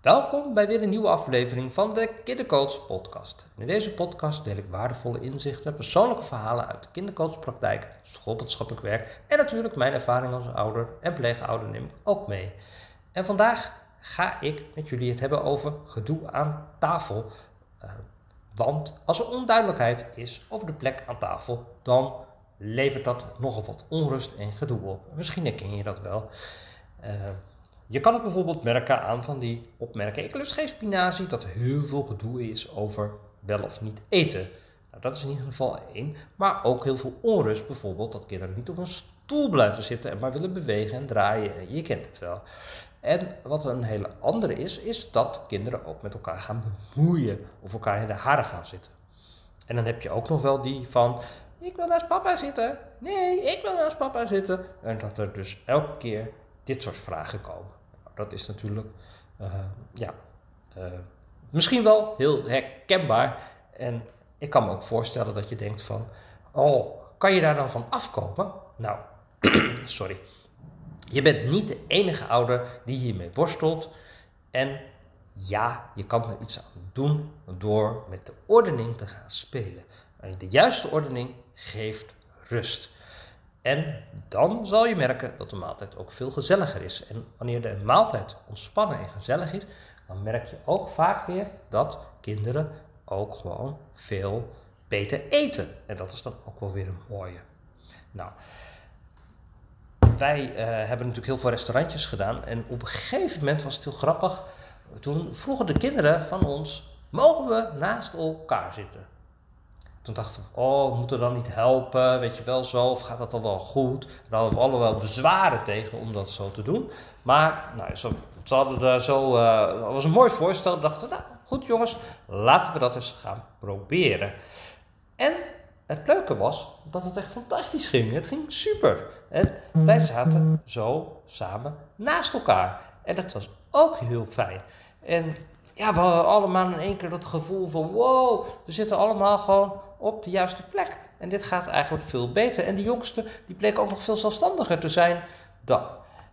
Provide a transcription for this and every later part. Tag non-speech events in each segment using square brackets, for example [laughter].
Welkom bij weer een nieuwe aflevering van de Kindercoach Podcast. In deze podcast deel ik waardevolle inzichten, persoonlijke verhalen uit de kindercoachpraktijk, schoolmaatschappelijk werk en natuurlijk mijn ervaring als ouder en pleegouder neem ik ook mee. En vandaag ga ik met jullie het hebben over gedoe aan tafel. Uh, want als er onduidelijkheid is over de plek aan tafel, dan levert dat nogal wat onrust en gedoe op. Misschien herken je dat wel. Uh, je kan het bijvoorbeeld merken aan van die opmerkingen. Ik lust geen spinazie, dat er heel veel gedoe is over wel of niet eten. Nou, dat is in ieder geval één. Maar ook heel veel onrust, bijvoorbeeld dat kinderen niet op een stoel blijven zitten en maar willen bewegen en draaien. Je kent het wel. En wat een hele andere is, is dat kinderen ook met elkaar gaan bemoeien of elkaar in de haren gaan zitten. En dan heb je ook nog wel die van, ik wil naast papa zitten. Nee, ik wil naast papa zitten. En dat er dus elke keer dit soort vragen komen dat is natuurlijk uh, ja, uh, misschien wel heel herkenbaar. En ik kan me ook voorstellen dat je denkt van, oh, kan je daar dan van afkomen? Nou, [clears throat] sorry. Je bent niet de enige ouder die hiermee worstelt. En ja, je kan er iets aan doen door met de ordening te gaan spelen. En de juiste ordening geeft rust. En dan zal je merken dat de maaltijd ook veel gezelliger is. En wanneer de maaltijd ontspannen en gezellig is, dan merk je ook vaak weer dat kinderen ook gewoon veel beter eten. En dat is dan ook wel weer een mooie. Nou, wij uh, hebben natuurlijk heel veel restaurantjes gedaan. En op een gegeven moment was het heel grappig. Toen vroegen de kinderen van ons: mogen we naast elkaar zitten? Toen dachten we, oh, we moeten dan niet helpen, weet je wel zo, of gaat dat dan wel goed? Daar hadden we allemaal bezwaren tegen om dat zo te doen. Maar nou, zo, ze hadden daar zo, uh, dat was een mooi voorstel. We dachten, nou goed jongens, laten we dat eens gaan proberen. En het leuke was dat het echt fantastisch ging. Het ging super. En wij zaten zo samen naast elkaar. En dat was ook heel fijn. En ja, we hadden allemaal in één keer dat gevoel van wow, we zitten allemaal gewoon op de juiste plek. En dit gaat eigenlijk veel beter. En de jongste, die bleek ook nog veel zelfstandiger te zijn dan.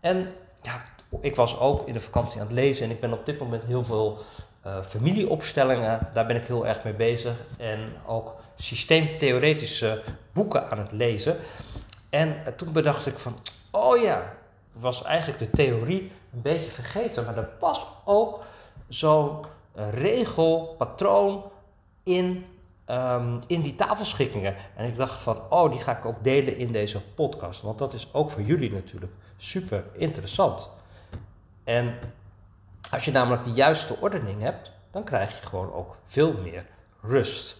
En ja, ik was ook in de vakantie aan het lezen en ik ben op dit moment heel veel uh, familieopstellingen, daar ben ik heel erg mee bezig. En ook systeemtheoretische boeken aan het lezen. En uh, toen bedacht ik van, oh ja, was eigenlijk de theorie een beetje vergeten. Maar er was ook zo'n uh, regel, patroon in Ehm, in die tafelschikkingen. En ik dacht van, oh, die ga ik ook delen in deze podcast. Want dat is ook voor jullie natuurlijk super interessant. En als je namelijk de juiste ordening hebt, dan krijg je gewoon ook veel meer rust.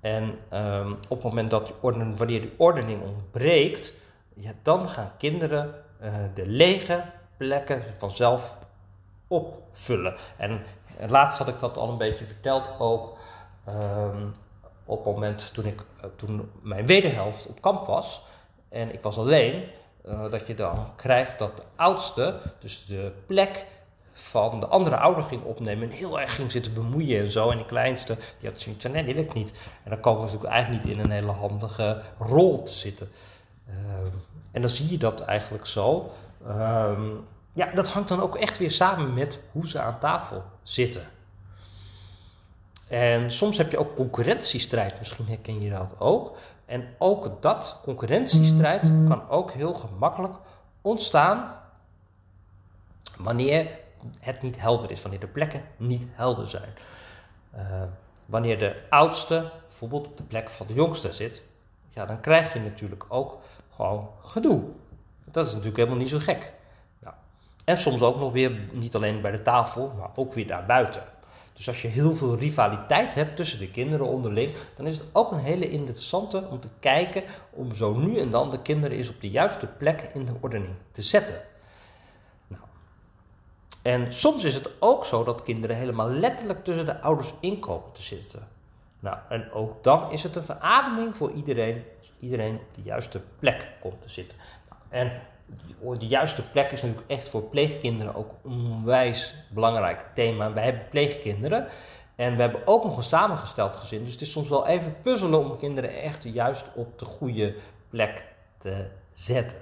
En um, op het moment dat die ordening, wanneer die ordening ontbreekt, ja, dan gaan kinderen uh, de lege plekken vanzelf opvullen. En laatst had ik dat al een beetje verteld ook. Um, op het moment toen, ik, uh, toen mijn wederhelft op kamp was en ik was alleen, uh, dat je dan krijgt dat de oudste, dus de plek van de andere ouder ging opnemen en heel erg ging zitten bemoeien en zo. En die kleinste, die had zoiets van, nee, wil ik niet. En dan komen we natuurlijk eigenlijk niet in een hele handige rol te zitten. Uh, en dan zie je dat eigenlijk zo. Um, ja, dat hangt dan ook echt weer samen met hoe ze aan tafel zitten. En soms heb je ook concurrentiestrijd, misschien herken je dat ook. En ook dat, concurrentiestrijd, kan ook heel gemakkelijk ontstaan wanneer het niet helder is, wanneer de plekken niet helder zijn. Uh, wanneer de oudste bijvoorbeeld op de plek van de jongste zit, ja, dan krijg je natuurlijk ook gewoon gedoe. Dat is natuurlijk helemaal niet zo gek. Nou, en soms ook nog weer niet alleen bij de tafel, maar ook weer daarbuiten. Dus als je heel veel rivaliteit hebt tussen de kinderen onderling, dan is het ook een hele interessante om te kijken om zo nu en dan de kinderen eens op de juiste plek in de ordening te zetten. Nou. En soms is het ook zo dat kinderen helemaal letterlijk tussen de ouders in komen te zitten. Nou, en ook dan is het een verademing voor iedereen als iedereen op de juiste plek komt te zitten. Nou, en de juiste plek is natuurlijk echt voor pleegkinderen ook een onwijs belangrijk thema. Wij hebben pleegkinderen en we hebben ook nog een samengesteld gezin. Dus het is soms wel even puzzelen om kinderen echt juist op de goede plek te zetten.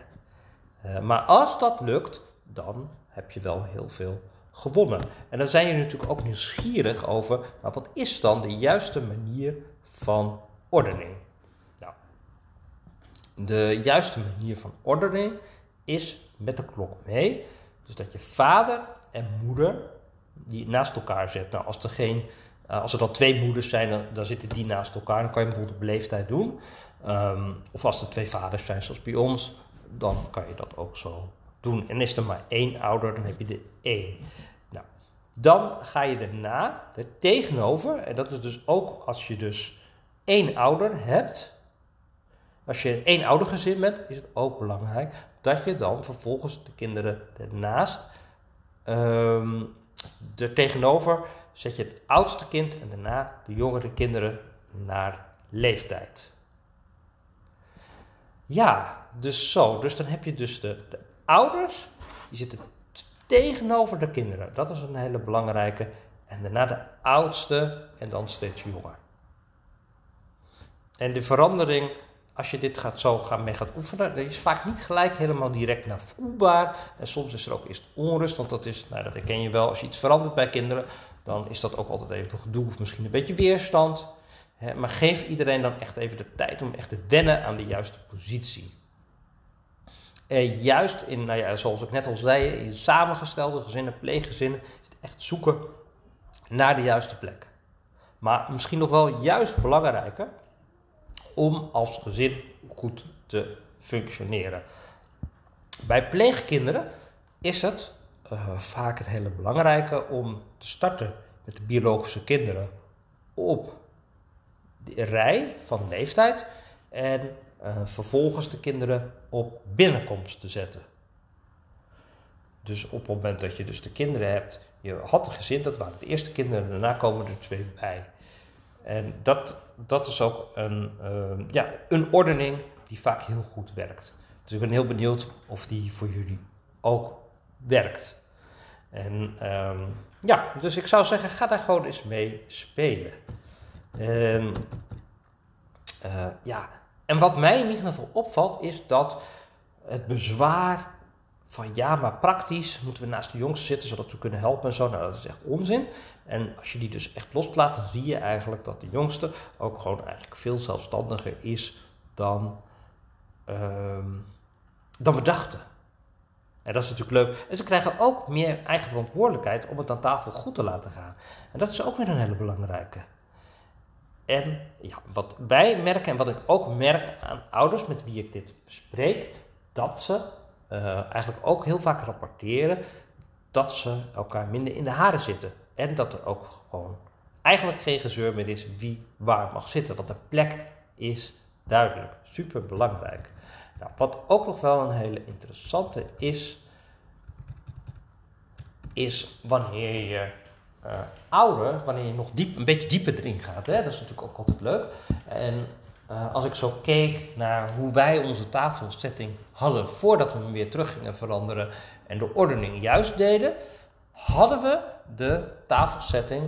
Uh, maar als dat lukt, dan heb je wel heel veel gewonnen. En dan zijn je natuurlijk ook nieuwsgierig over, maar wat is dan de juiste manier van ordening? Nou, de juiste manier van ordening is met de klok mee. Dus dat je vader en moeder die naast elkaar zet. Nou, als er, geen, uh, als er dan twee moeders zijn, dan, zitten die naast elkaar. Dan kan je bijvoorbeeld op leeftijd doen. Um, of als er twee vaders zijn, zoals bij ons, dan kan je dat ook zo doen. En is er maar één ouder, dan heb je de één. Nou, dan ga je daarna er tegenover, en dat is dus ook als je dus één ouder hebt. Als je een één ouder gezin bent, is het ook belangrijk dat je dan vervolgens de kinderen ernaast um, er tegenover zet je het oudste kind en daarna de jongere kinderen naar leeftijd. Ja, dus zo. Dus dan heb je dus de, de ouders, die zitten tegenover de kinderen. Dat is een hele belangrijke. En daarna de oudste en dan steeds jonger. En de verandering als je dit gaat zo gaan mee gaat oefenen, dat is vaak niet gelijk helemaal direct naar voelbaar. En soms is er ook eerst onrust, want dat is, nou dat herken je wel, als je iets verandert bij kinderen, dan is dat ook altijd even gedoe of misschien een beetje weerstand. maar geef iedereen dan echt even de tijd om echt te wennen aan de juiste positie. En juist in, nou ja, zoals ik net al zei, in samengestelde gezinnen, pleeggezinnen, is het echt zoeken naar de juiste plek. Maar misschien nog wel juist belangrijker, om als gezin goed te functioneren. Bij pleegkinderen is het uh, vaak het hele belangrijke om te starten met de biologische kinderen op de rij van leeftijd en uh, vervolgens de kinderen op binnenkomst te zetten. Dus op het moment dat je dus de kinderen hebt, je had een gezin, dat waren de eerste kinderen, daarna komen er twee bij. En dat, dat is ook een, uh, ja, een ordening die vaak heel goed werkt. Dus ik ben heel benieuwd of die voor jullie ook werkt. En um, ja, dus ik zou zeggen, ga daar gewoon eens mee spelen. En, uh, ja, en wat mij in ieder geval opvalt, is dat het bezwaar van ja, maar praktisch moeten we naast de jongste zitten zodat we kunnen helpen en zo. Nou, dat is echt onzin. En als je die dus echt loslaat, dan zie je eigenlijk dat de jongste ook gewoon eigenlijk veel zelfstandiger is dan, uh, dan we dachten. En dat is natuurlijk leuk. En ze krijgen ook meer eigen verantwoordelijkheid om het aan tafel goed te laten gaan. En dat is ook weer een hele belangrijke. En ja, wat wij merken en wat ik ook merk aan ouders met wie ik dit bespreek, dat ze eigenlijk ook heel vaak rapporteren dat ze elkaar minder in de haren zitten. En dat er ook gewoon eigenlijk geen gezeur meer is wie waar mag zitten. Want de plek is duidelijk. Super belangrijk. Nou, wat ook nog wel een hele interessante is, is wanneer je uh, ouder, wanneer je nog diep, een beetje dieper erin gaat. Hè? Dat is natuurlijk ook altijd leuk. En uh, als ik zo keek naar hoe wij onze tafelsetting hadden voordat we hem weer terug gingen veranderen en de ordening juist deden, hadden we de tafelsetting.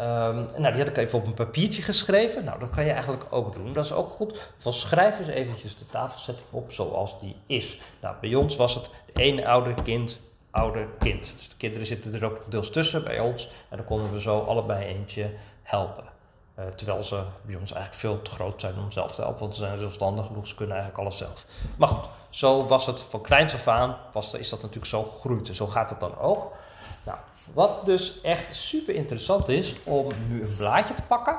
Um, nou, die had ik even op een papiertje geschreven. Nou, dat kan je eigenlijk ook doen. Dat is ook goed. Van schrijf eens eventjes de tafelsetting op zoals die is. Nou, bij ons was het ene ouder kind, ouder kind. Dus de kinderen zitten er ook deels tussen bij ons. En dan konden we zo allebei eentje helpen. Uh, terwijl ze bij ons eigenlijk veel te groot zijn om zelf te helpen, want ze zijn zelfstandig genoeg, ze kunnen eigenlijk alles zelf. Maar goed, zo was het van kleins af aan, was, is dat natuurlijk zo gegroeid en zo gaat het dan ook. Nou, wat dus echt super interessant is, om nu een blaadje te pakken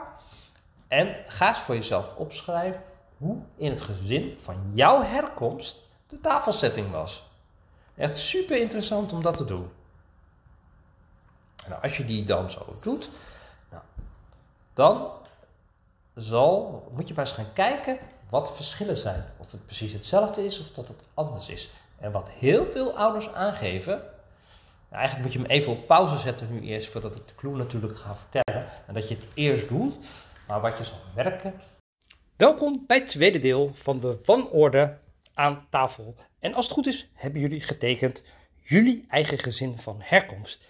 en ga eens voor jezelf opschrijven hoe in het gezin van jouw herkomst de tafelsetting was. Echt super interessant om dat te doen. Nou, als je die dan zo doet, dan zal, moet je maar eens gaan kijken wat de verschillen zijn. Of het precies hetzelfde is of dat het anders is. En wat heel veel ouders aangeven, nou, eigenlijk moet je hem even op pauze zetten nu eerst, voordat ik de clue natuurlijk ga vertellen. En dat je het eerst doet, maar wat je zal merken. Welkom bij het tweede deel van de wanorde aan tafel. En als het goed is, hebben jullie getekend jullie eigen gezin van herkomst.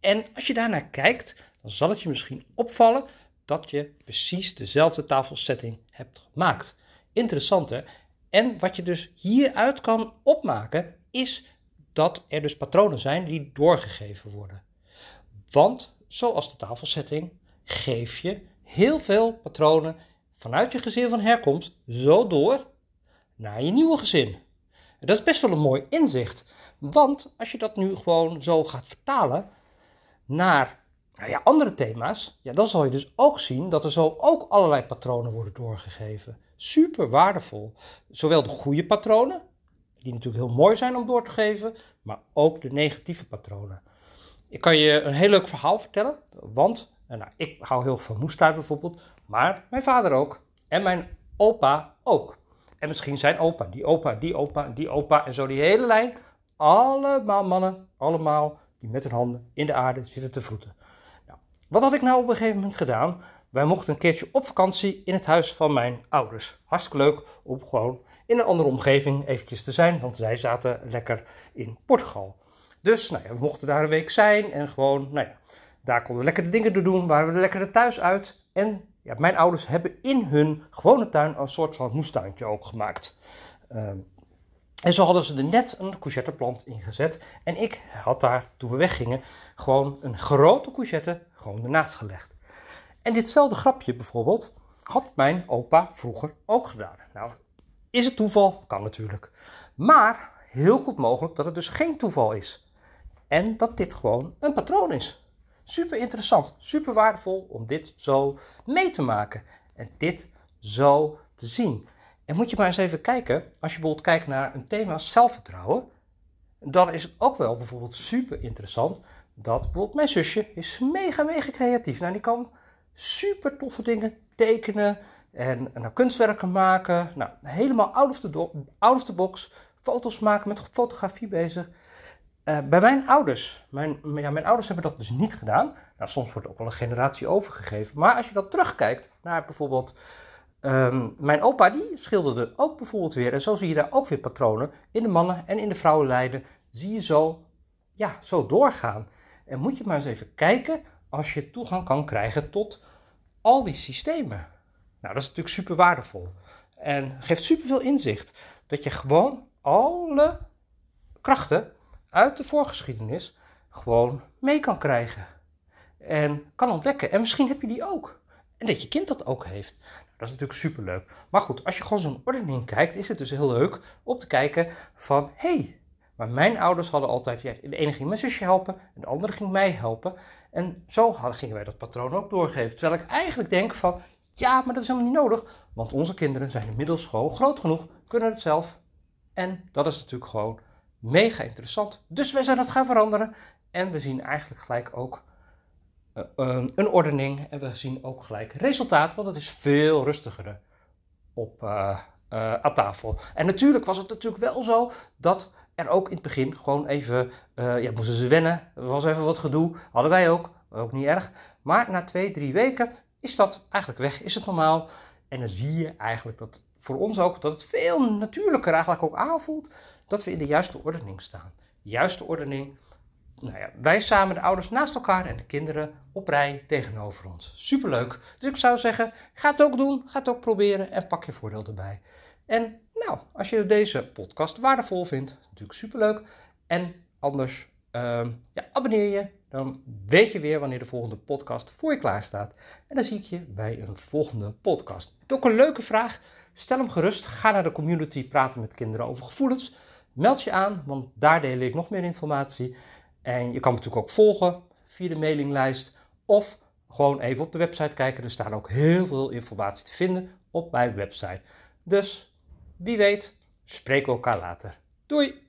En als je daarnaar kijkt, dan zal het je misschien opvallen dat je precies dezelfde tafelsetting hebt gemaakt. Interessant hè? En wat je dus hieruit kan opmaken is dat er dus patronen zijn die doorgegeven worden. Want, zoals de tafelsetting, geef je heel veel patronen vanuit je gezin van herkomst zo door naar je nieuwe gezin. En dat is best wel een mooi inzicht. Want als je dat nu gewoon zo gaat vertalen naar nou ja, andere thema's, ja, dan zal je dus ook zien dat er zo ook allerlei patronen worden doorgegeven. Super waardevol. Zowel de goede patronen, die natuurlijk heel mooi zijn om door te geven, maar ook de negatieve patronen. Ik kan je een heel leuk verhaal vertellen, want nou, ik hou heel veel van moestuin bijvoorbeeld, maar mijn vader ook en mijn opa ook. En misschien zijn opa, die opa, die opa, die opa en zo die hele lijn. Allemaal mannen, allemaal die met hun handen in de aarde zitten te vroeten. Wat had ik nou op een gegeven moment gedaan? Wij mochten een keertje op vakantie in het huis van mijn ouders. Hartstikke leuk om gewoon in een andere omgeving eventjes te zijn, want zij zaten lekker in Portugal. Dus nou ja, we mochten daar een week zijn en gewoon, nou ja, daar konden we lekker de dingen doen, waren we er lekker thuis uit. En ja, mijn ouders hebben in hun gewone tuin een soort van moestuintje ook gemaakt. Ehm, en zo hadden ze er net een courgetteplant in gezet. En ik had daar, toen we weggingen, gewoon een grote courgette gewoon ernaast gelegd. En ditzelfde grapje bijvoorbeeld had mijn opa vroeger ook gedaan. Nou, is het toeval? Kan natuurlijk. Maar heel goed mogelijk dat het dus geen toeval is. En dat dit gewoon een patroon is. Super interessant, super waardevol om dit zo mee te maken en dit zo te zien. En moet je maar eens even kijken, als je bijvoorbeeld kijkt naar een thema als zelfvertrouwen, dan is het ook wel bijvoorbeeld super interessant dat bijvoorbeeld mijn zusje is mega, mega creatief. Nou, die kan super toffe dingen tekenen en nou, kunstwerken maken. Nou, helemaal out of, the out of the box. Foto's maken, met fotografie bezig. Uh, bij mijn ouders, mijn, ja, mijn ouders hebben dat dus niet gedaan. Nou, soms wordt ook wel een generatie overgegeven. Maar als je dan terugkijkt naar bijvoorbeeld um, mijn opa, die schilderde ook bijvoorbeeld weer. En zo zie je daar ook weer patronen in de mannen en in de vrouwenlijden. Zie je zo, ja, zo doorgaan. En moet je maar eens even kijken als je toegang kan krijgen tot al die systemen. Nou, dat is natuurlijk super waardevol. En geeft super veel inzicht. Dat je gewoon alle krachten uit de voorgeschiedenis gewoon mee kan krijgen. En kan ontdekken. En misschien heb je die ook. En dat je kind dat ook heeft. Dat is natuurlijk super leuk. Maar goed, als je gewoon zo'n ordening kijkt, is het dus heel leuk om te kijken van hey, maar mijn ouders hadden altijd, de ene ging mijn zusje helpen en de andere ging mij helpen. En zo gingen wij dat patroon ook doorgeven. Terwijl ik eigenlijk denk van, ja, maar dat is helemaal niet nodig. Want onze kinderen zijn inmiddels gewoon groot genoeg, kunnen het zelf. En dat is natuurlijk gewoon mega interessant. Dus wij zijn dat gaan veranderen. En we zien eigenlijk gelijk ook een ordening. En we zien ook gelijk resultaat, want het is veel rustiger op, uh, aan tafel. En natuurlijk was het natuurlijk wel zo dat er ook in het begin gewoon even, ja, moesten ze wennen. Er was even wat gedoe, hadden wij ook, ook niet erg. Maar na twee, drie weken is dat eigenlijk weg, is het normaal. En dan zie je eigenlijk dat voor ons ook, dat het veel natuurlijker eigenlijk ook aanvoelt dat we in de juiste ordening staan. juiste ordening. Nou ja, wij samen, de ouders naast elkaar en de kinderen op rij tegenover ons. Superleuk. Dus ik zou zeggen, ga het ook doen, ga het ook proberen en pak je voordeel erbij. En nou, als je deze podcast waardevol vindt, natuurlijk superleuk. En anders, uh, ja, abonneer je. Dan weet je weer wanneer de volgende podcast voor je klaar staat. En dan zie ik je bij een volgende podcast. Ook een leuke vraag. Stel hem gerust. Ga naar de community praten met kinderen over gevoelens. Meld je aan, want daar deel ik nog meer informatie. En je kan natuurlijk ook volgen via de mailinglijst of gewoon even op de website kijken. Er staat ook heel veel informatie te vinden op mijn website. Dus wie weet, spreken we elkaar later. Doei!